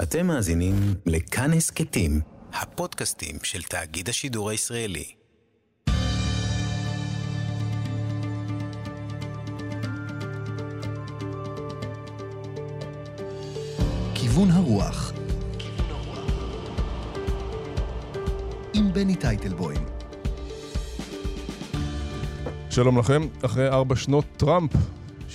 אתם מאזינים לכאן הסכתים, הפודקאסטים של תאגיד השידור הישראלי. כיוון הרוח. עם בני טייטלבוים. שלום לכם, אחרי ארבע שנות טראמפ,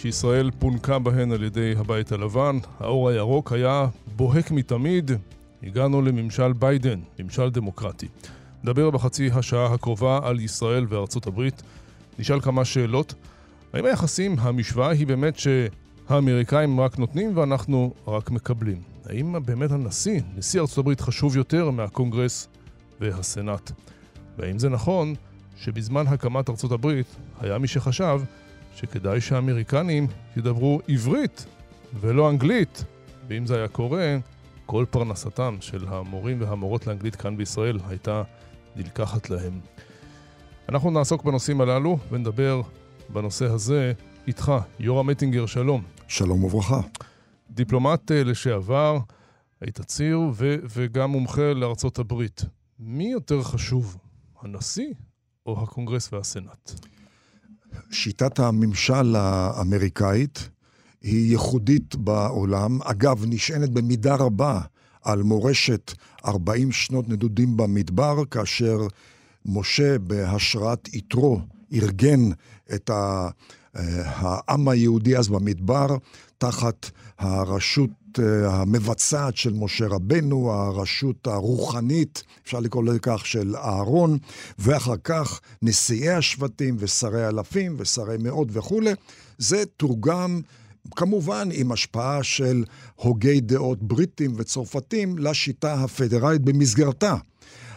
שישראל פונקה בהן על ידי הבית הלבן, האור הירוק היה בוהק מתמיד, הגענו לממשל ביידן, ממשל דמוקרטי. נדבר בחצי השעה הקרובה על ישראל וארצות הברית, נשאל כמה שאלות. האם היחסים, המשוואה היא באמת שהאמריקאים רק נותנים ואנחנו רק מקבלים? האם באמת הנשיא, נשיא ארצות הברית חשוב יותר מהקונגרס והסנאט? והאם זה נכון שבזמן הקמת ארצות הברית היה מי שחשב שכדאי שהאמריקנים ידברו עברית ולא אנגלית, ואם זה היה קורה, כל פרנסתם של המורים והמורות לאנגלית כאן בישראל הייתה נלקחת להם. אנחנו נעסוק בנושאים הללו ונדבר בנושא הזה איתך, יורם מטינגר, שלום. שלום וברכה. דיפלומט אה, לשעבר, היית ציר ו- וגם מומחה לארצות הברית. מי יותר חשוב, הנשיא או הקונגרס והסנאט? שיטת הממשל האמריקאית היא ייחודית בעולם. אגב, נשענת במידה רבה על מורשת 40 שנות נדודים במדבר, כאשר משה בהשראת יתרו ארגן את העם היהודי אז במדבר, תחת הרשות אה, המבצעת של משה רבנו, הרשות הרוחנית, אפשר לקרוא לזה כך, של אהרון, ואחר כך נשיאי השבטים ושרי אלפים ושרי מאות וכולי. זה תורגם כמובן עם השפעה של הוגי דעות בריטים וצרפתים לשיטה הפדרלית במסגרתה.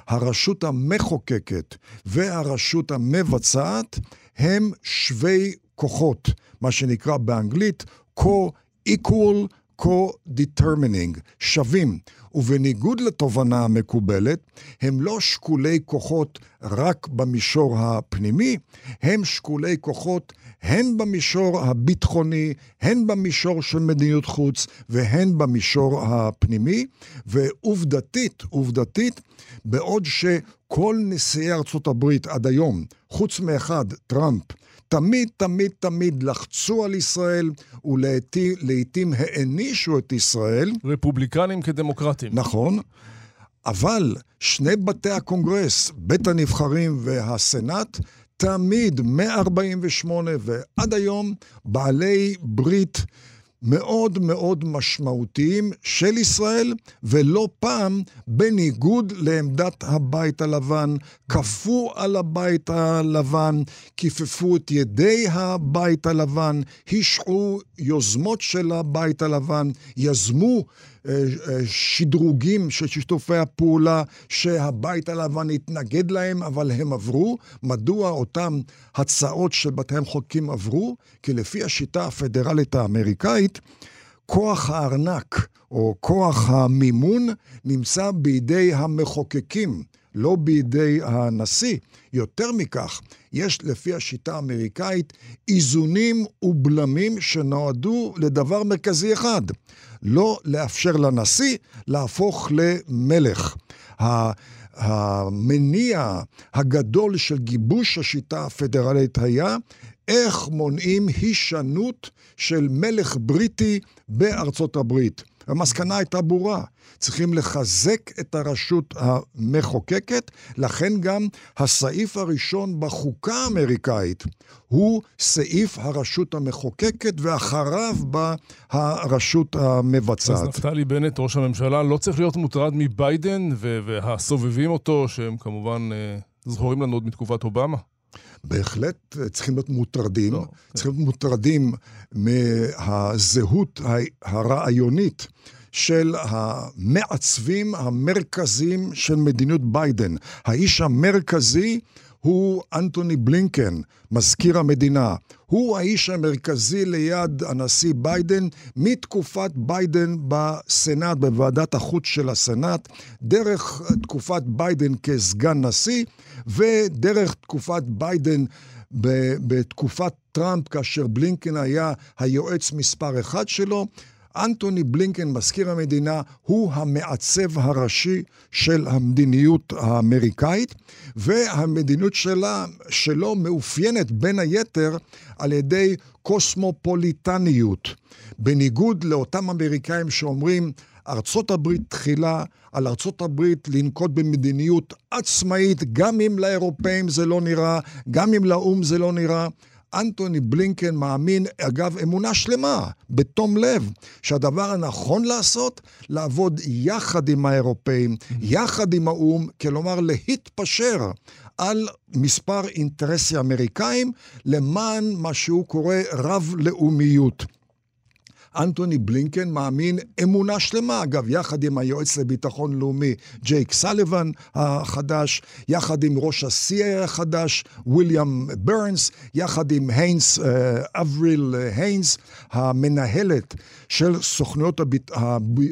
הרשות המחוקקת והרשות המבצעת הם שווי כוחות, מה שנקרא באנגלית co-equal co-determining, שווים, ובניגוד לתובנה המקובלת, הם לא שקולי כוחות רק במישור הפנימי, הם שקולי כוחות הן במישור הביטחוני, הן במישור של מדיניות חוץ והן במישור הפנימי, ועובדתית, עובדתית, בעוד שכל נשיאי ארצות הברית עד היום, חוץ מאחד, טראמפ, תמיד, תמיד, תמיד לחצו על ישראל ולעיתים הענישו את ישראל. רפובליקנים כדמוקרטים. נכון. אבל שני בתי הקונגרס, בית הנבחרים והסנאט, תמיד, מ-48' ועד היום, בעלי ברית מאוד מאוד משמעותיים של ישראל, ולא פעם בניגוד לעמדת הבית הלבן, כפו על הבית הלבן, כיפפו את ידי הבית הלבן, השעו יוזמות של הבית הלבן, יזמו שדרוגים של שיתופי הפעולה שהבית הלבן התנגד להם, אבל הם עברו. מדוע אותם הצעות של בתי המחוקקים עברו? כי לפי השיטה הפדרלית האמריקאית, כוח הארנק או כוח המימון נמצא בידי המחוקקים, לא בידי הנשיא. יותר מכך, יש לפי השיטה האמריקאית איזונים ובלמים שנועדו לדבר מרכזי אחד, לא לאפשר לנשיא להפוך למלך. המניע הגדול של גיבוש השיטה הפדרלית היה איך מונעים הישנות של מלך בריטי בארצות הברית. המסקנה הייתה ברורה, צריכים לחזק את הרשות המחוקקת, לכן גם הסעיף הראשון בחוקה האמריקאית הוא סעיף הרשות המחוקקת, ואחריו בא הרשות המבצעת. אז נפתלי בנט, ראש הממשלה, לא צריך להיות מוטרד מביידן והסובבים אותו, שהם כמובן אה, זכורים לנו עוד מתקופת אובמה? בהחלט צריכים להיות מוטרדים, לא, צריכים להיות מוטרדים מהזהות הרעיונית. של המעצבים המרכזיים של מדיניות ביידן. האיש המרכזי הוא אנטוני בלינקן, מזכיר המדינה. הוא האיש המרכזי ליד הנשיא ביידן מתקופת ביידן בסנאט, בוועדת החוץ של הסנאט, דרך תקופת ביידן כסגן נשיא ודרך תקופת ביידן בתקופת טראמפ, כאשר בלינקן היה היועץ מספר אחד שלו. אנטוני בלינקן, מזכיר המדינה, הוא המעצב הראשי של המדיניות האמריקאית, והמדיניות שלה, שלו מאופיינת בין היתר על ידי קוסמופוליטניות. בניגוד לאותם אמריקאים שאומרים, ארצות הברית תחילה, על ארצות הברית לנקוט במדיניות עצמאית, גם אם לאירופאים זה לא נראה, גם אם לאו"ם זה לא נראה. אנטוני בלינקן מאמין, אגב, אמונה שלמה, בתום לב, שהדבר הנכון לעשות, לעבוד יחד עם האירופאים, יחד עם האו"ם, כלומר להתפשר על מספר אינטרסי אמריקאים למען מה שהוא קורא רב-לאומיות. אנטוני בלינקן מאמין אמונה שלמה, אגב, יחד עם היועץ לביטחון לאומי ג'ייק סליבן החדש, יחד עם ראש ה-CIA החדש, ויליאם ברנס, יחד עם היינס, אה, אבריל היינס, המנהלת של סוכנויות.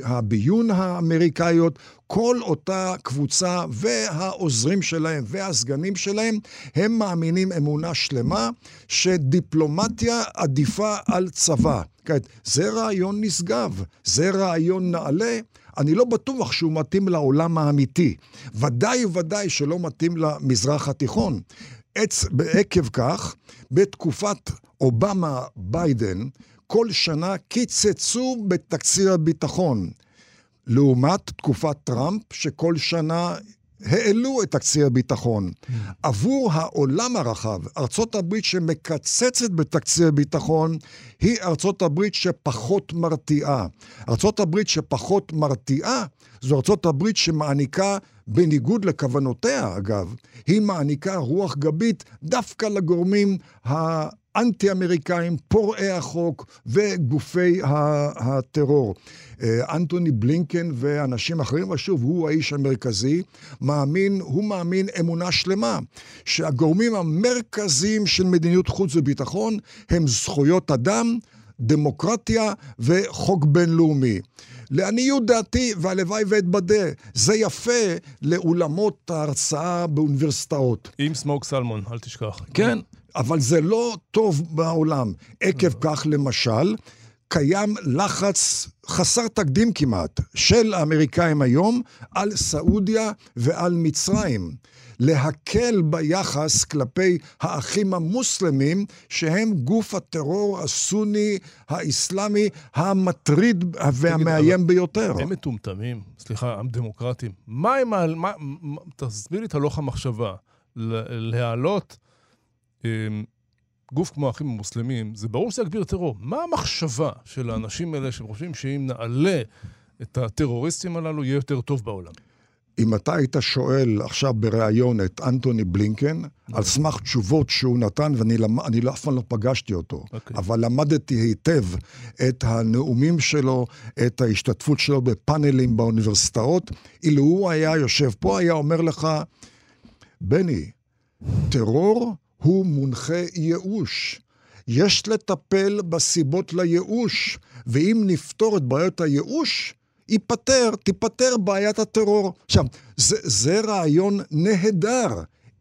הביון האמריקאיות, כל אותה קבוצה והעוזרים שלהם והסגנים שלהם, הם מאמינים אמונה שלמה שדיפלומטיה עדיפה על צבא. כעת, זה רעיון נשגב, זה רעיון נעלה. אני לא בטוח שהוא מתאים לעולם האמיתי. ודאי וודאי שלא מתאים למזרח התיכון. עץ, בעקב כך, בתקופת אובמה-ביידן, כל שנה קיצצו בתקציב הביטחון. לעומת תקופת טראמפ, שכל שנה העלו את תקציב הביטחון. Mm. עבור העולם הרחב, ארצות הברית שמקצצת בתקציב הביטחון, היא ארצות הברית שפחות מרתיעה. ארצות הברית שפחות מרתיעה, זו ארצות הברית שמעניקה, בניגוד לכוונותיה אגב, היא מעניקה רוח גבית דווקא לגורמים ה... אנטי-אמריקאים, פורעי החוק וגופי הטרור. אה, אנטוני בלינקן ואנשים אחרים, אבל שוב, הוא האיש המרכזי, מאמין, הוא מאמין אמונה שלמה, שהגורמים המרכזיים של מדיניות חוץ וביטחון הם זכויות אדם, דמוקרטיה וחוק בינלאומי. לעניות דעתי, והלוואי ואתבדה, זה יפה לאולמות ההרצאה באוניברסיטאות. עם סמוק סלמון, אל תשכח. כן, אבל זה לא טוב בעולם. עקב כך, למשל, קיים לחץ חסר תקדים כמעט של האמריקאים היום על סעודיה ועל מצרים. להקל ביחס כלפי האחים המוסלמים, שהם גוף הטרור הסוני האסלאמי המטריד והמאיים ביותר. הם מטומטמים, סליחה, הם דמוקרטים. מה הם... מה, תסביר לי את הלוך המחשבה. להעלות... אמ, גוף כמו האחים המוסלמים, זה ברור שזה יגביר טרור. מה המחשבה של האנשים האלה שחושבים שאם נעלה את הטרוריסטים הללו, יהיה יותר טוב בעולם? אם אתה היית שואל עכשיו בריאיון את אנטוני בלינקן, על סמך תשובות שהוא נתן, ואני למ... לא, אף פעם לא פגשתי אותו, okay. אוקיי. אבל למדתי היטב את הנאומים שלו, את ההשתתפות שלו בפאנלים באוניברסיטאות, אילו הוא היה יושב פה, היה אומר לך, בני, טרור הוא מונחה ייאוש. יש לטפל בסיבות לייאוש, ואם נפתור את בעיות הייאוש, ייפתר, תיפתר בעיית הטרור. עכשיו, זה, זה רעיון נהדר.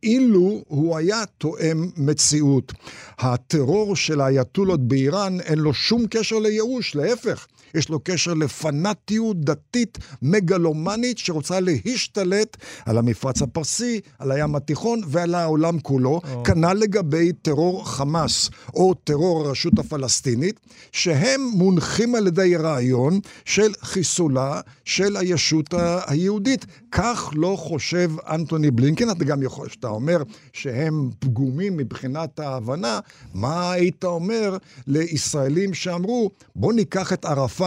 אילו הוא היה תואם מציאות. הטרור של האייתולות באיראן אין לו שום קשר לייאוש, להפך. יש לו קשר לפנאטיות דתית מגלומנית שרוצה להשתלט על המפרץ הפרסי, על הים התיכון ועל העולם כולו. Oh. כנ"ל לגבי טרור חמאס או טרור הרשות הפלסטינית, שהם מונחים על ידי רעיון של חיסולה של הישות היהודית. כך לא חושב אנטוני בלינקן. אתה גם יכול, כשאתה אומר שהם פגומים מבחינת ההבנה, מה היית אומר לישראלים שאמרו, בוא ניקח את ערפאת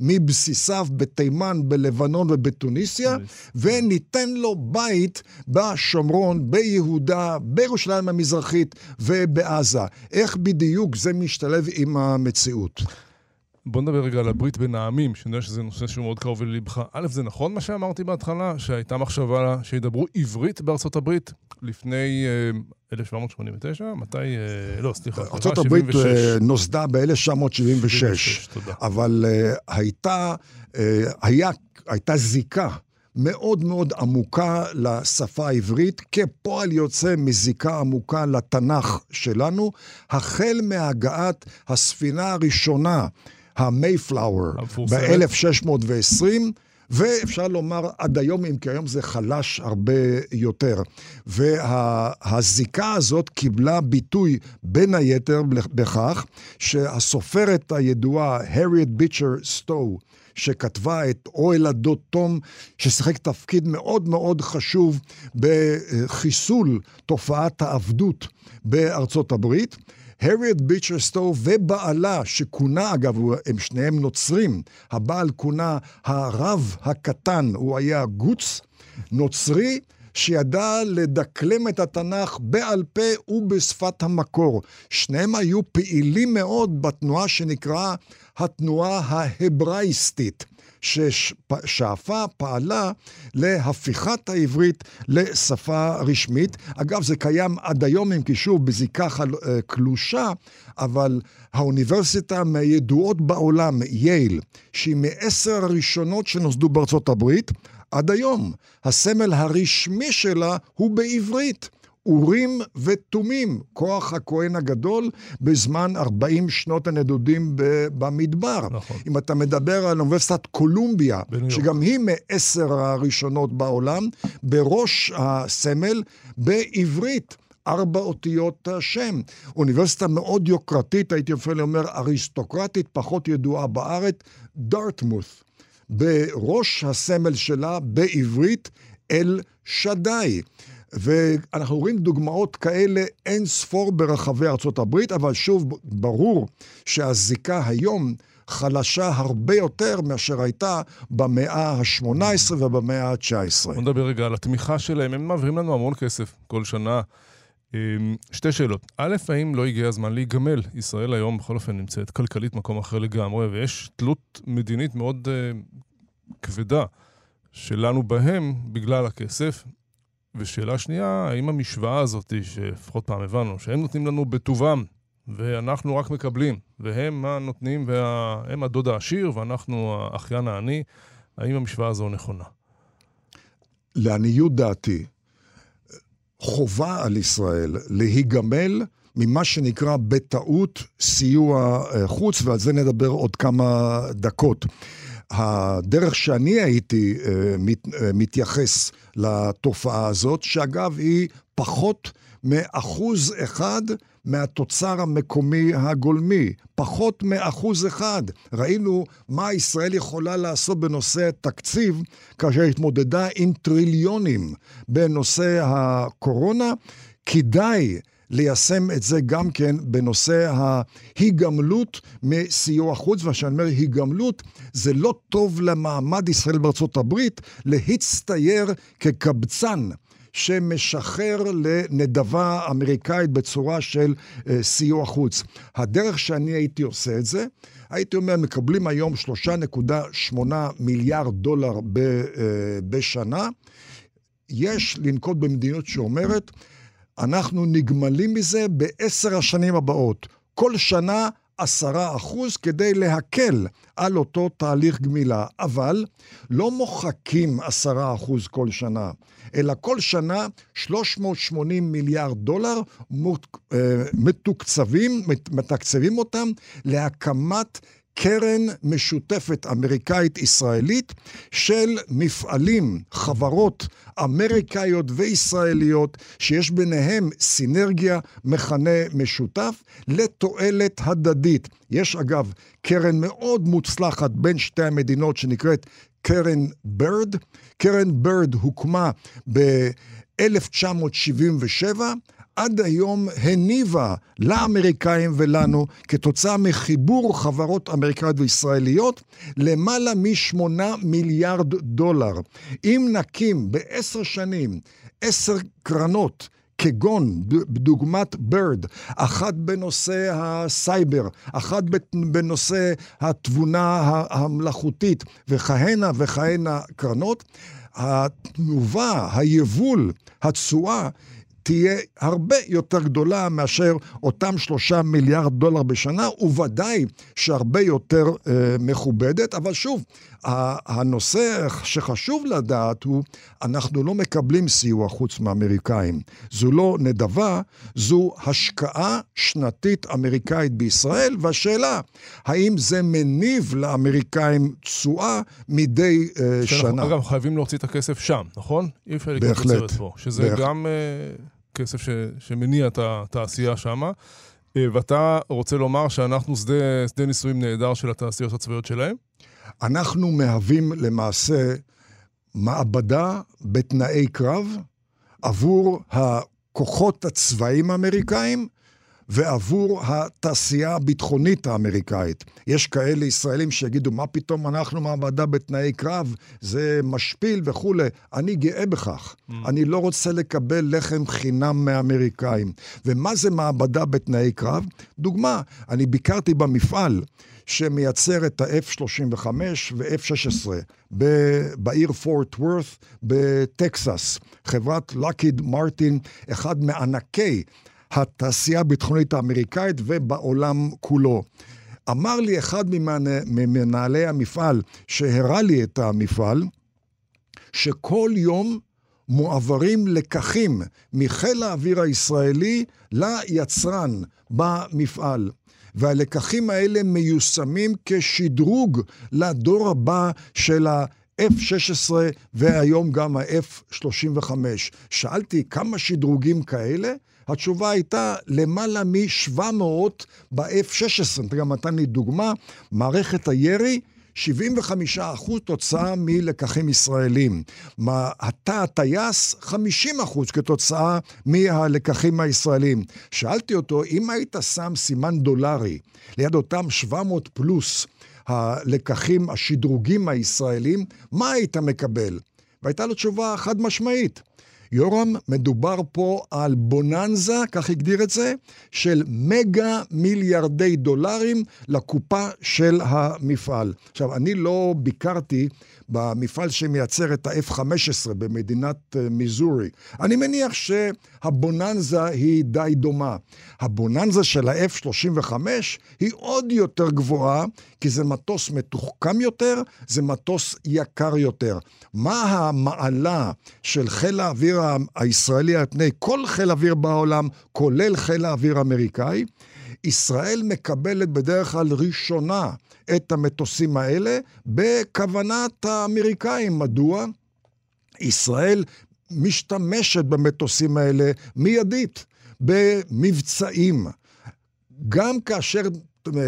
מבסיסיו בתימן, בלבנון ובתוניסיה, וניתן לו בית בשומרון, ביהודה, בירושלים המזרחית ובעזה. איך בדיוק זה משתלב עם המציאות? בוא נדבר רגע על הברית בין העמים, שאני יודע שזה נושא שהוא מאוד קרוב ללבך. א', זה נכון מה שאמרתי בהתחלה, שהייתה מחשבה שידברו עברית בארצות הברית לפני 1789? אה, מתי? אה, לא, סליחה, ארצות הברית אה, נוסדה ב-1976, אבל הייתה, היה, הייתה זיקה. מאוד מאוד עמוקה לשפה העברית, כפועל יוצא מזיקה עמוקה לתנ"ך שלנו, החל מהגעת הספינה הראשונה המייפלאואר המפורסמת. ב-1620. ואפשר לומר עד היום, אם כי היום זה חלש הרבה יותר. והזיקה הזאת קיבלה ביטוי בין היתר בכך שהסופרת הידועה, הריאט ביצ'ר סטו, שכתבה את אוהל הדוד תום, ששיחק תפקיד מאוד מאוד חשוב בחיסול תופעת העבדות בארצות הברית. הריאט ביצ'ר סטו ובעלה, שכונה, אגב, הם שניהם נוצרים, הבעל כונה הרב הקטן, הוא היה גוץ, נוצרי, שידע לדקלם את התנ"ך בעל פה ובשפת המקור. שניהם היו פעילים מאוד בתנועה שנקראה התנועה ההברייסטית. ששאפה, פעלה להפיכת העברית לשפה רשמית. אגב, זה קיים עד היום, אם כי שוב, בזיקה. אה, קלושה, אבל האוניברסיטה מהידועות בעולם, יייל, שהיא מעשר הראשונות שנוסדו בארצות הברית, עד היום, הסמל הרשמי שלה הוא בעברית. אורים ותומים, כוח הכהן הגדול בזמן 40 שנות הנדודים במדבר. נכון. אם אתה מדבר על אוניברסיטת קולומביה, שגם היא מעשר הראשונות בעולם, בראש הסמל בעברית. ארבע אותיות השם. אוניברסיטה מאוד יוקרתית, הייתי אפילו אומר אריסטוקרטית, פחות ידועה בארץ, דארטמוס. בראש הסמל שלה בעברית אל שדי. ואנחנו רואים דוגמאות כאלה אין ספור ברחבי ארצות הברית, אבל שוב, ברור שהזיקה היום חלשה הרבה יותר מאשר הייתה במאה ה-18 ובמאה ה-19. בוא נדבר רגע על התמיכה שלהם. הם מעבירים לנו המון כסף כל שנה. אמ, שתי שאלות. א', האם לא הגיע הזמן להיגמל? ישראל היום בכל אופן נמצאת כלכלית מקום אחר לגמרי, ויש תלות מדינית מאוד uh, כבדה שלנו בהם בגלל הכסף. ושאלה שנייה, האם המשוואה הזאת, שלפחות פעם הבנו, שהם נותנים לנו בטובם, ואנחנו רק מקבלים, והם הנותנים, והם וה... הדוד העשיר, ואנחנו האחיין העני, האם המשוואה הזו נכונה? לעניות דעתי, חובה על ישראל להיגמל ממה שנקרא בטעות סיוע אה, חוץ, ועל זה נדבר עוד כמה דקות. הדרך שאני הייתי אה, מת, אה, מתייחס לתופעה הזאת, שאגב היא פחות מאחוז אחד מהתוצר המקומי הגולמי, פחות מאחוז אחד. ראינו מה ישראל יכולה לעשות בנושא תקציב כאשר התמודדה עם טריליונים בנושא הקורונה. כדאי ליישם את זה גם כן בנושא ההיגמלות מסיוע חוץ, וכשאני אומר היגמלות, זה לא טוב למעמד ישראל בארצות הברית להצטייר כקבצן. שמשחרר לנדבה אמריקאית בצורה של אה, סיוע חוץ. הדרך שאני הייתי עושה את זה, הייתי אומר, מקבלים היום 3.8 מיליארד דולר ב, אה, בשנה. יש לנקוט במדיניות שאומרת, אנחנו נגמלים מזה בעשר השנים הבאות. כל שנה עשרה אחוז כדי להקל על אותו תהליך גמילה. אבל לא מוחקים עשרה אחוז כל שנה, אלא כל שנה 380 מיליארד דולר אה, מתוקצבים, מתקצבים אותם להקמת קרן משותפת אמריקאית-ישראלית של מפעלים, חברות אמריקאיות וישראליות, שיש ביניהם סינרגיה, מכנה משותף, לתועלת הדדית. יש אגב קרן מאוד מוצלחת בין שתי המדינות שנקראת קרן ברד. קרן ברד הוקמה ב-1977, עד היום הניבה לאמריקאים ולנו, כתוצאה מחיבור חברות אמריקאיות וישראליות, למעלה משמונה מיליארד דולר. אם נקים בעשר שנים עשר קרנות כגון דוגמת בירד, אחת בנושא הסייבר, אחת בנושא התבונה המלאכותית וכהנה וכהנה קרנות, התנובה, היבול, התשואה תהיה הרבה יותר גדולה מאשר אותם שלושה מיליארד דולר בשנה, וודאי שהרבה יותר אה, מכובדת. אבל שוב, הנושא שחשוב לדעת הוא, אנחנו לא מקבלים סיוע חוץ מאמריקאים. זו לא נדבה, זו השקעה שנתית אמריקאית בישראל, והשאלה, האם זה מניב לאמריקאים תשואה מדי uh, שנה? אגב, חייבים להוציא את הכסף שם, נכון? אי אפשר לקנות את זה פה. שזה בהחלט. גם uh, כסף ש, שמניע את התעשייה שמה. אה, ואתה רוצה לומר שאנחנו שדה, שדה ניסויים נהדר של התעשיות הצבאיות שלהם? אנחנו מהווים למעשה מעבדה בתנאי קרב עבור הכוחות הצבאיים האמריקאים ועבור התעשייה הביטחונית האמריקאית. יש כאלה ישראלים שיגידו, מה פתאום אנחנו מעבדה בתנאי קרב, זה משפיל וכולי. אני גאה בכך. Mm. אני לא רוצה לקבל לחם חינם מהאמריקאים. ומה זה מעבדה בתנאי קרב? דוגמה, אני ביקרתי במפעל. שמייצר את ה-F-35 ו-F-16 בעיר פורט וורת בטקסס. חברת לוקיד מרטין, אחד מענקי התעשייה הביטחונית האמריקאית ובעולם כולו. אמר לי אחד ממנהלי המפעל, שהראה לי את המפעל, שכל יום מועברים לקחים מחיל האוויר הישראלי ליצרן במפעל. והלקחים האלה מיושמים כשדרוג לדור הבא של ה... F-16 והיום גם ה-F-35. שאלתי כמה שדרוגים כאלה? התשובה הייתה למעלה מ-700 ב-F-16. אתה גם נתן לי דוגמה, מערכת הירי 75 אחוז תוצאה מלקחים ישראלים. התא הטייס, 50 אחוז כתוצאה מהלקחים הישראלים. שאלתי אותו, אם היית שם סימן דולרי ליד אותם 700 פלוס הלקחים, השדרוגים הישראלים, מה היית מקבל? והייתה לו תשובה חד משמעית. יורם, מדובר פה על בוננזה, כך הגדיר את זה, של מגה מיליארדי דולרים לקופה של המפעל. עכשיו, אני לא ביקרתי במפעל שמייצר את ה-F-15 במדינת אה, מיזורי. אני מניח שהבוננזה היא די דומה. הבוננזה של ה-F-35 היא עוד יותר גבוהה, כי זה מטוס מתוחכם יותר, זה מטוס יקר יותר. מה המעלה של חיל האוויר הישראלי על פני כל חיל אוויר בעולם, כולל חיל האוויר האמריקאי? ישראל מקבלת בדרך כלל ראשונה את המטוסים האלה בכוונת האמריקאים. מדוע? ישראל משתמשת במטוסים האלה מיידית, במבצעים. גם כאשר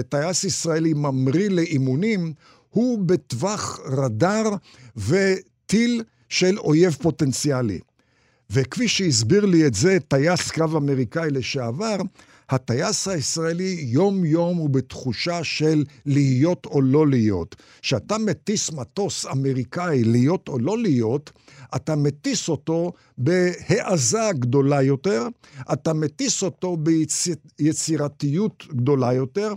טייס ישראלי ממריא לאימונים, הוא בטווח רדאר וטיל של אויב פוטנציאלי. וכפי שהסביר לי את זה טייס קרב אמריקאי לשעבר, הטייס הישראלי יום-יום הוא בתחושה של להיות או לא להיות. כשאתה מטיס מטוס אמריקאי להיות או לא להיות, אתה מטיס אותו בהעזה גדולה יותר, אתה מטיס אותו ביצירתיות גדולה יותר,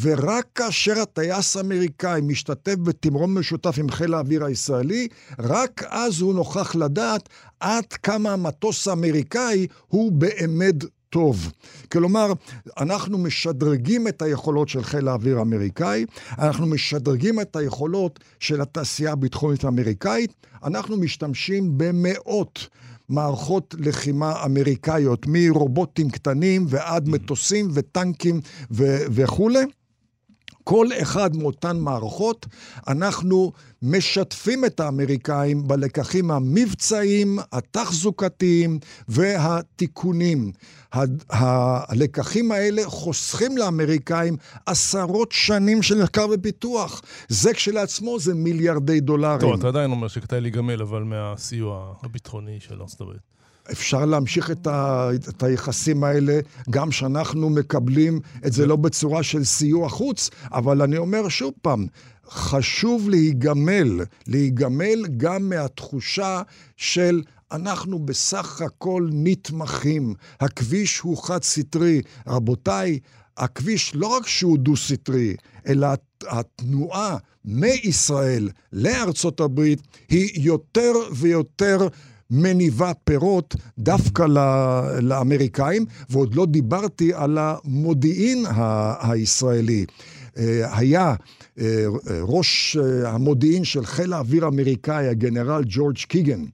ורק כאשר הטייס האמריקאי משתתף בתמרון משותף עם חיל האוויר הישראלי, רק אז הוא נוכח לדעת עד כמה המטוס האמריקאי הוא באמת טוב. כלומר, אנחנו משדרגים את היכולות של חיל האוויר האמריקאי, אנחנו משדרגים את היכולות של התעשייה הביטחונית האמריקאית, אנחנו משתמשים במאות מערכות לחימה אמריקאיות, מרובוטים קטנים ועד מטוסים וטנקים ו- וכולי. כל אחד מאותן מערכות, אנחנו משתפים את האמריקאים בלקחים המבצעיים, התחזוקתיים והתיקונים. הלקחים האלה חוסכים לאמריקאים עשרות שנים של מחקר ופיתוח. זה כשלעצמו זה מיליארדי דולרים. טוב, אתה עדיין אומר שכדאי להיגמל, אבל מהסיוע הביטחוני של ארצות הברית. אפשר להמשיך את, ה, את היחסים האלה גם שאנחנו מקבלים את זה לא בצורה של סיוע חוץ, אבל אני אומר שוב פעם, חשוב להיגמל, להיגמל גם מהתחושה של אנחנו בסך הכל נתמכים, הכביש הוא חד-סטרי. רבותיי, הכביש לא רק שהוא דו-סטרי, אלא התנועה מישראל לארצות הברית היא יותר ויותר מניבה פירות דווקא לאמריקאים, ועוד לא דיברתי על המודיעין הישראלי. אה, היה אה, ראש המודיעין של חיל האוויר האמריקאי, הגנרל ג'ורג' קיגן.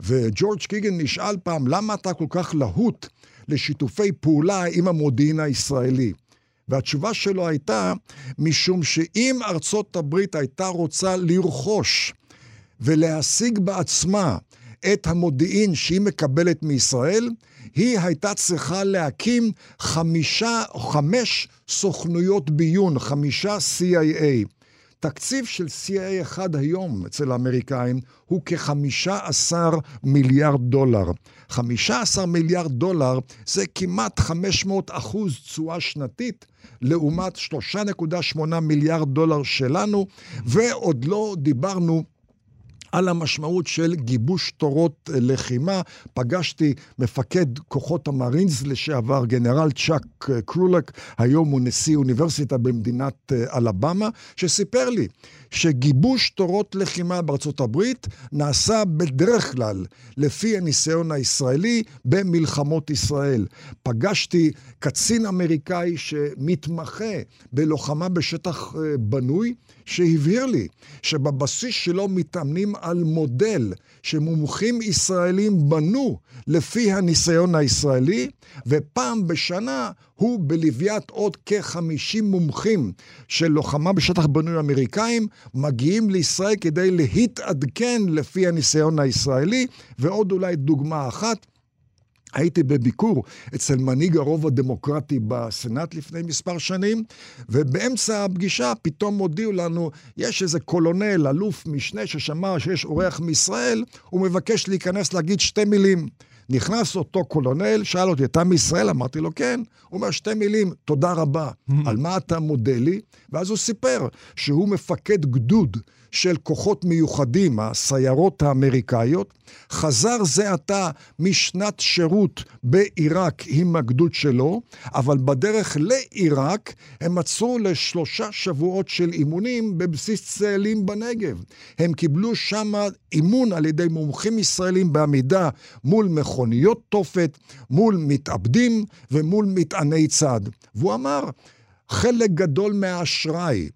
וג'ורג' קיגן נשאל פעם, למה אתה כל כך להוט לשיתופי פעולה עם המודיעין הישראלי? והתשובה שלו הייתה, משום שאם ארצות הברית הייתה רוצה לרכוש ולהשיג בעצמה את המודיעין שהיא מקבלת מישראל, היא הייתה צריכה להקים חמישה או חמש סוכנויות ביון, חמישה CIA. תקציב של CIA אחד היום אצל האמריקאים הוא כ-15 מיליארד דולר. 15 מיליארד דולר זה כמעט 500 אחוז תשואה שנתית, לעומת 3.8 מיליארד דולר שלנו, ועוד לא דיברנו על המשמעות של גיבוש תורות אה, לחימה. פגשתי מפקד כוחות המרינס לשעבר, גנרל צ'אק אה, קרולק, היום הוא נשיא אוניברסיטה במדינת אה, אלבמה, שסיפר לי שגיבוש תורות לחימה בארצות הברית נעשה בדרך כלל לפי הניסיון הישראלי במלחמות ישראל. פגשתי קצין אמריקאי שמתמחה בלוחמה בשטח בנוי, שהבהיר לי שבבסיס שלו מתאמנים על מודל שמומחים ישראלים בנו לפי הניסיון הישראלי, ופעם בשנה הוא בלוויית עוד כ-50 מומחים של לוחמה בשטח בנוי אמריקאים, מגיעים לישראל כדי להתעדכן לפי הניסיון הישראלי, ועוד אולי דוגמה אחת. הייתי בביקור אצל מנהיג הרוב הדמוקרטי בסנאט לפני מספר שנים, ובאמצע הפגישה פתאום הודיעו לנו, יש איזה קולונל, אלוף משנה ששמע שיש אורח מישראל, הוא מבקש להיכנס להגיד שתי מילים. נכנס אותו קולונל, שאל אותי, אתה מישראל? אמרתי לו, כן. הוא אומר שתי מילים, תודה רבה. על מה אתה מודה לי? ואז הוא סיפר שהוא מפקד גדוד של כוחות מיוחדים, הסיירות האמריקאיות, חזר זה עתה משנת שירות בעיראק עם הגדוד שלו, אבל בדרך לעיראק הם עצרו לשלושה שבועות של אימונים בבסיס צאלים בנגב. הם קיבלו שם אימון על ידי מומחים ישראלים בעמידה מול מכוניות תופת, מול מתאבדים ומול מטעני צד. והוא אמר, חלק גדול מהאשראי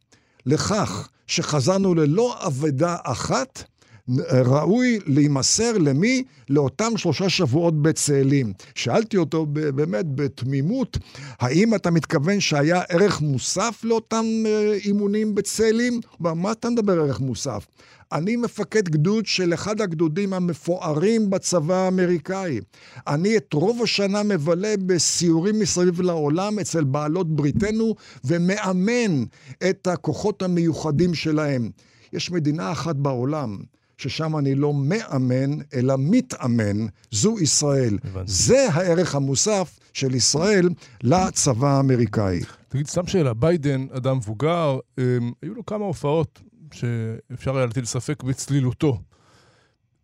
לכך שחזרנו ללא אבדה אחת, ראוי להימסר למי? לאותם שלושה שבועות בצאלים. שאלתי אותו באמת בתמימות, האם אתה מתכוון שהיה ערך מוסף לאותם אה, אימונים בצאלים? מה אתה מדבר ערך מוסף? אני מפקד גדוד של אחד הגדודים המפוארים בצבא האמריקאי. אני את רוב השנה מבלה בסיורים מסביב לעולם אצל בעלות בריתנו ומאמן את הכוחות המיוחדים שלהם. יש מדינה אחת בעולם ששם אני לא מאמן, אלא מתאמן, זו ישראל. הבנתי. זה הערך המוסף של ישראל לצבא האמריקאי. תגיד, סתם שאלה, ביידן, אדם מבוגר, הם, היו לו כמה הופעות שאפשר היה להטיל ספק בצלילותו.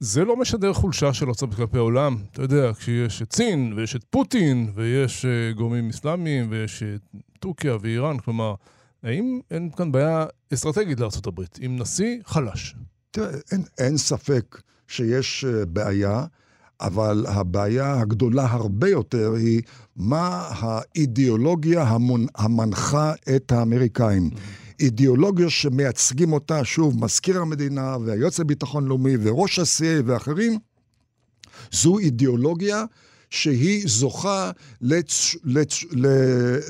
זה לא משדר חולשה של ארצות כלפי העולם. אתה יודע, כשיש את סין, ויש את פוטין, ויש uh, גורמים אסלאמיים, ויש את uh, טורקיה ואיראן, כלומר, האם אין כאן בעיה אסטרטגית לארה"ב עם נשיא חלש? תראה, אין, אין ספק שיש uh, בעיה, אבל הבעיה הגדולה הרבה יותר היא מה האידיאולוגיה המונ... המנחה את האמריקאים. Mm-hmm. אידיאולוגיה שמייצגים אותה, שוב, מזכיר המדינה והיועץ לביטחון לאומי וראש ה-CA ואחרים, זו אידיאולוגיה שהיא זוכה לצ... לצ...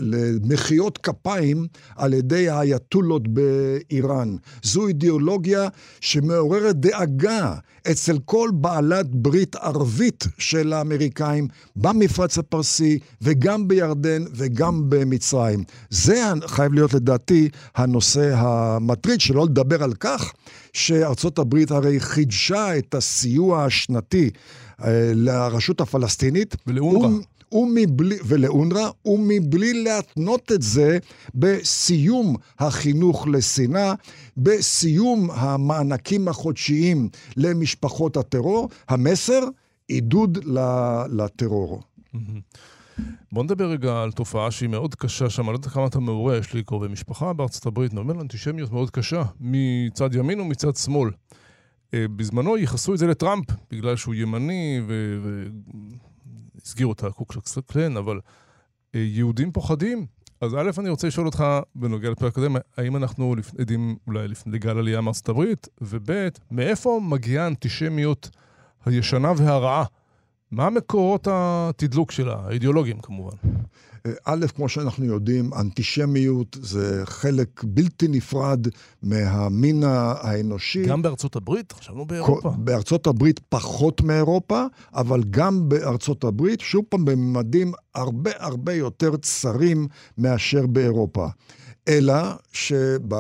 למחיאות כפיים על ידי האייתולות באיראן. זו אידיאולוגיה שמעוררת דאגה אצל כל בעלת ברית ערבית של האמריקאים במפרץ הפרסי וגם בירדן וגם במצרים. זה חייב להיות לדעתי הנושא המטריד, שלא לדבר על כך שארצות הברית הרי חידשה את הסיוע השנתי לרשות הפלסטינית. ולאונר"א. ומבלי, ולאונר"א, ומבלי להתנות את זה בסיום החינוך לשנאה, בסיום המענקים החודשיים למשפחות הטרור. המסר, עידוד לטרור. בוא נדבר רגע על תופעה שהיא מאוד קשה שם, אני לא יודע כמה אתה מעורה, יש לי קרובי משפחה בארצות הברית, נאמר אנטישמיות מאוד קשה, מצד ימין ומצד שמאל. אה, בזמנו ייחסו את זה לטראמפ, בגלל שהוא ימני והסגירו את הקוקסקס קלן, אבל אה, יהודים פוחדים. אז א', אני רוצה לשאול אותך, בנוגע לפרק הקודם, האם אנחנו עדים אולי לפני גל עלייה מארצות הברית, וב', מאיפה מגיעה האנטישמיות הישנה והרעה? מה מקורות התדלוק שלה, האידיאולוגיים כמובן? א', כמו שאנחנו יודעים, אנטישמיות זה חלק בלתי נפרד מהמין האנושי. גם בארצות הברית? חשבנו באירופה. בארצות הברית פחות מאירופה, אבל גם בארצות הברית, שוב פעם, בממדים הרבה הרבה יותר צרים מאשר באירופה. אלא שב...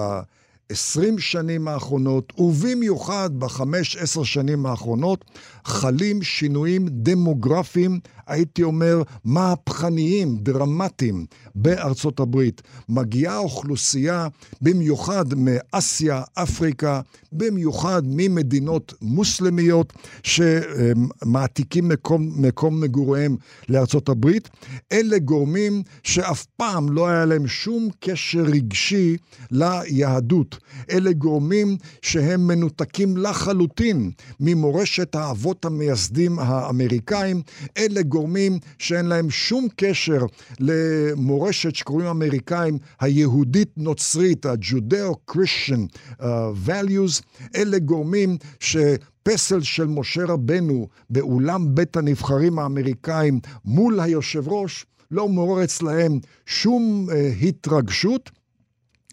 20 שנים האחרונות, ובמיוחד בחמש, עשר שנים האחרונות, חלים שינויים דמוגרפיים, הייתי אומר, מהפכניים, דרמטיים, בארצות הברית. מגיעה אוכלוסייה, במיוחד מאסיה, אפריקה, במיוחד ממדינות מוסלמיות, שמעתיקים מקום, מקום מגוריהם לארצות הברית. אלה גורמים שאף פעם לא היה להם שום קשר רגשי ליהדות. אלה גורמים שהם מנותקים לחלוטין ממורשת האבות המייסדים האמריקאים. אלה גורמים שאין להם שום קשר למורשת שקוראים אמריקאים היהודית-נוצרית, ה-Judeo-Christian uh, values. אלה גורמים ש... פסל של משה רבנו באולם בית הנבחרים האמריקאים מול היושב ראש לא מעורר אצלהם שום uh, התרגשות,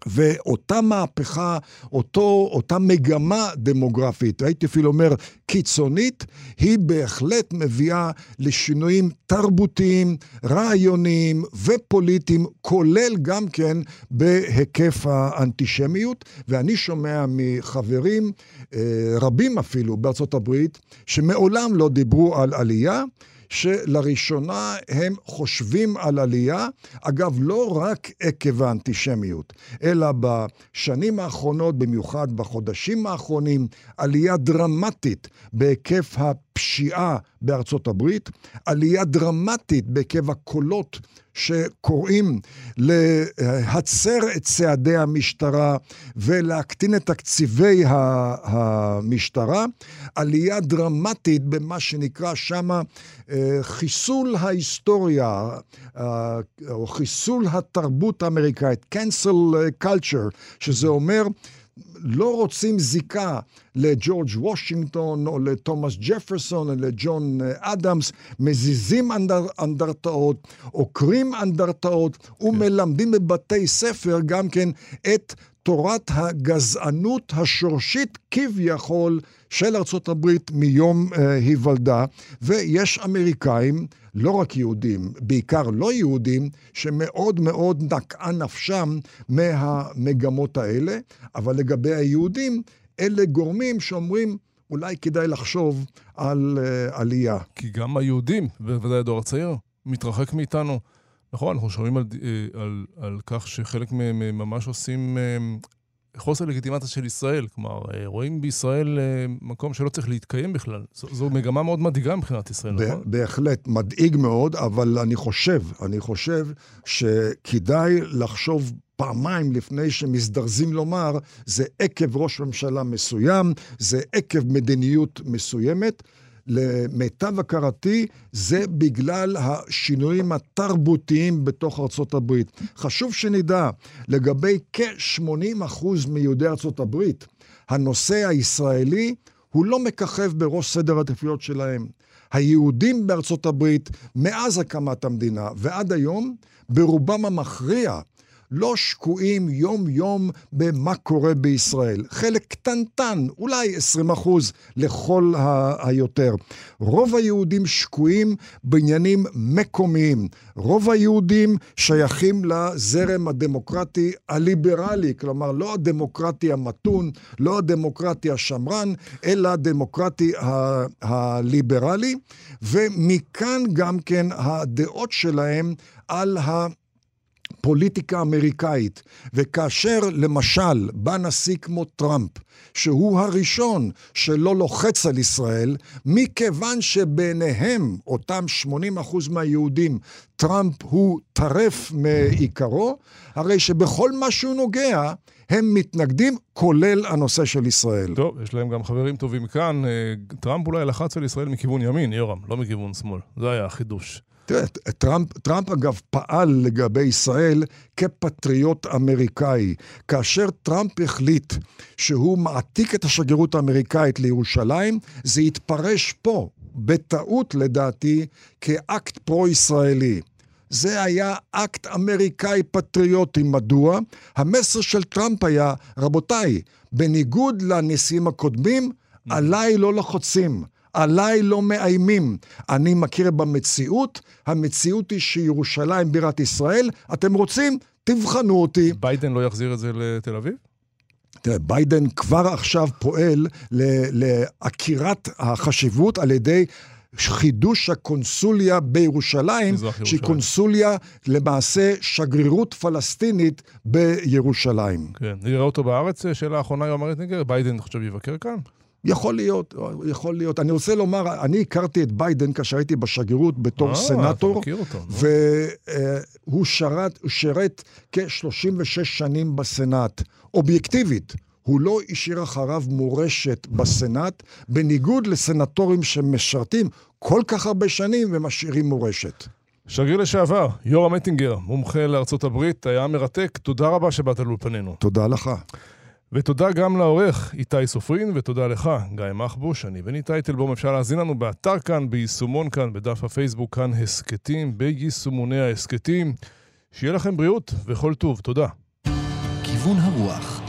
ואותה מהפכה, אותו, אותה מגמה דמוגרפית, הייתי אפילו אומר קיצונית, היא בהחלט מביאה לשינויים תרבותיים, רעיוניים ופוליטיים, כולל גם כן בהיקף האנטישמיות. ואני שומע מחברים, אה, רבים אפילו בארצות הברית, שמעולם לא דיברו על עלייה. שלראשונה הם חושבים על עלייה, אגב, לא רק עקב האנטישמיות, אלא בשנים האחרונות, במיוחד בחודשים האחרונים, עלייה דרמטית בהיקף הפשיעה בארצות הברית, עלייה דרמטית בהיקף הקולות שקוראים להצר את צעדי המשטרה ולהקטין את תקציבי המשטרה, עלייה דרמטית במה שנקרא שמה אה, חיסול ההיסטוריה, אה, או חיסול התרבות האמריקאית, cancel culture, שזה אומר לא רוצים זיקה לג'ורג' וושינגטון או לתומאס ג'פרסון או לג'ון אה, אדמס, מזיזים אנדר, אנדרטאות, עוקרים אנדרטאות כן. ומלמדים בבתי ספר גם כן את תורת הגזענות השורשית כביכול של ארצות הברית מיום uh, היוולדה, ויש אמריקאים, לא רק יהודים, בעיקר לא יהודים, שמאוד מאוד נקעה נפשם מהמגמות האלה, אבל לגבי היהודים, אלה גורמים שאומרים, אולי כדאי לחשוב על uh, עלייה. כי גם היהודים, בוודאי הדור הצעיר, מתרחק מאיתנו. נכון, אנחנו שומעים על, אה, על, על כך שחלק מהם ממש עושים אה, חוסר לגיטימציה של ישראל. כלומר, אה, רואים בישראל מקום שלא צריך להתקיים בכלל. זו, זו מגמה מאוד מדאיגה מבחינת ישראל, נכון? בהחלט, מדאיג מאוד, אבל אני חושב, אני חושב שכדאי לחשוב פעמיים לפני שמזדרזים לומר, זה עקב ראש ממשלה מסוים, זה עקב מדיניות מסוימת. למיטב הכרתי, זה בגלל השינויים התרבותיים בתוך ארצות הברית. חשוב שנדע, לגבי כ-80% מיהודי ארצות הברית, הנושא הישראלי הוא לא מככב בראש סדר העדיפויות שלהם. היהודים בארצות הברית, מאז הקמת המדינה ועד היום, ברובם המכריע, לא שקועים יום-יום במה קורה בישראל. חלק קטנטן, אולי 20 אחוז לכל ה- היותר. רוב היהודים שקועים בעניינים מקומיים. רוב היהודים שייכים לזרם הדמוקרטי הליברלי, כלומר, לא הדמוקרטי המתון, לא הדמוקרטי השמרן, אלא הדמוקרטי ה- הליברלי, ומכאן גם כן הדעות שלהם על ה... פוליטיקה אמריקאית, וכאשר למשל בא נשיא כמו טראמפ, שהוא הראשון שלא לוחץ על ישראל, מכיוון שבעיניהם, אותם 80% מהיהודים, טראמפ הוא טרף מעיקרו, הרי שבכל מה שהוא נוגע, הם מתנגדים, כולל הנושא של ישראל. טוב, יש להם גם חברים טובים כאן. אה, טראמפ אולי לחץ על ישראל מכיוון ימין, יורם, לא מכיוון שמאל. זה היה החידוש. תראה, טראמפ, טראמפ אגב פעל לגבי ישראל כפטריוט אמריקאי. כאשר טראמפ החליט שהוא מעתיק את השגרירות האמריקאית לירושלים, זה התפרש פה, בטעות לדעתי, כאקט פרו-ישראלי. זה היה אקט אמריקאי פטריוטי. מדוע? המסר של טראמפ היה, רבותיי, בניגוד לנשיאים הקודמים, עליי לא לחוצים. עליי לא מאיימים. אני מכיר במציאות, המציאות היא שירושלים בירת ישראל, אתם רוצים? תבחנו אותי. ביידן לא יחזיר את זה לתל אביב? תראה, ביידן כבר עכשיו פועל לעקירת החשיבות על ידי חידוש הקונסוליה בירושלים, שהיא קונסוליה, למעשה שגרירות פלסטינית בירושלים. כן, נראה אותו בארץ, שאלה אחרונה, יורם אטינגר, ביידן עכשיו יבקר כאן? יכול להיות, יכול להיות. אני רוצה לומר, אני הכרתי את ביידן כאשר הייתי בשגרירות בתור אה, סנאטור. והוא uh, שרת, שירת כ-36 שנים בסנאט. אובייקטיבית, הוא לא השאיר אחריו מורשת בסנאט, בניגוד לסנטורים שמשרתים כל כך הרבה שנים ומשאירים מורשת. שגריר לשעבר, יורם אטינגר, מומחה לארצות הברית, היה מרתק. תודה רבה שבאת לאולפנינו. תודה לך. ותודה גם לעורך איתי סופרין, ותודה לך, גיא מחבוש. אני בני טייטלבום, אפשר להזין לנו באתר כאן, ביישומון כאן, בדף הפייסבוק כאן, הסכתים, ביישומוני ההסכתים. שיהיה לכם בריאות וכל טוב. תודה. כיוון הרוח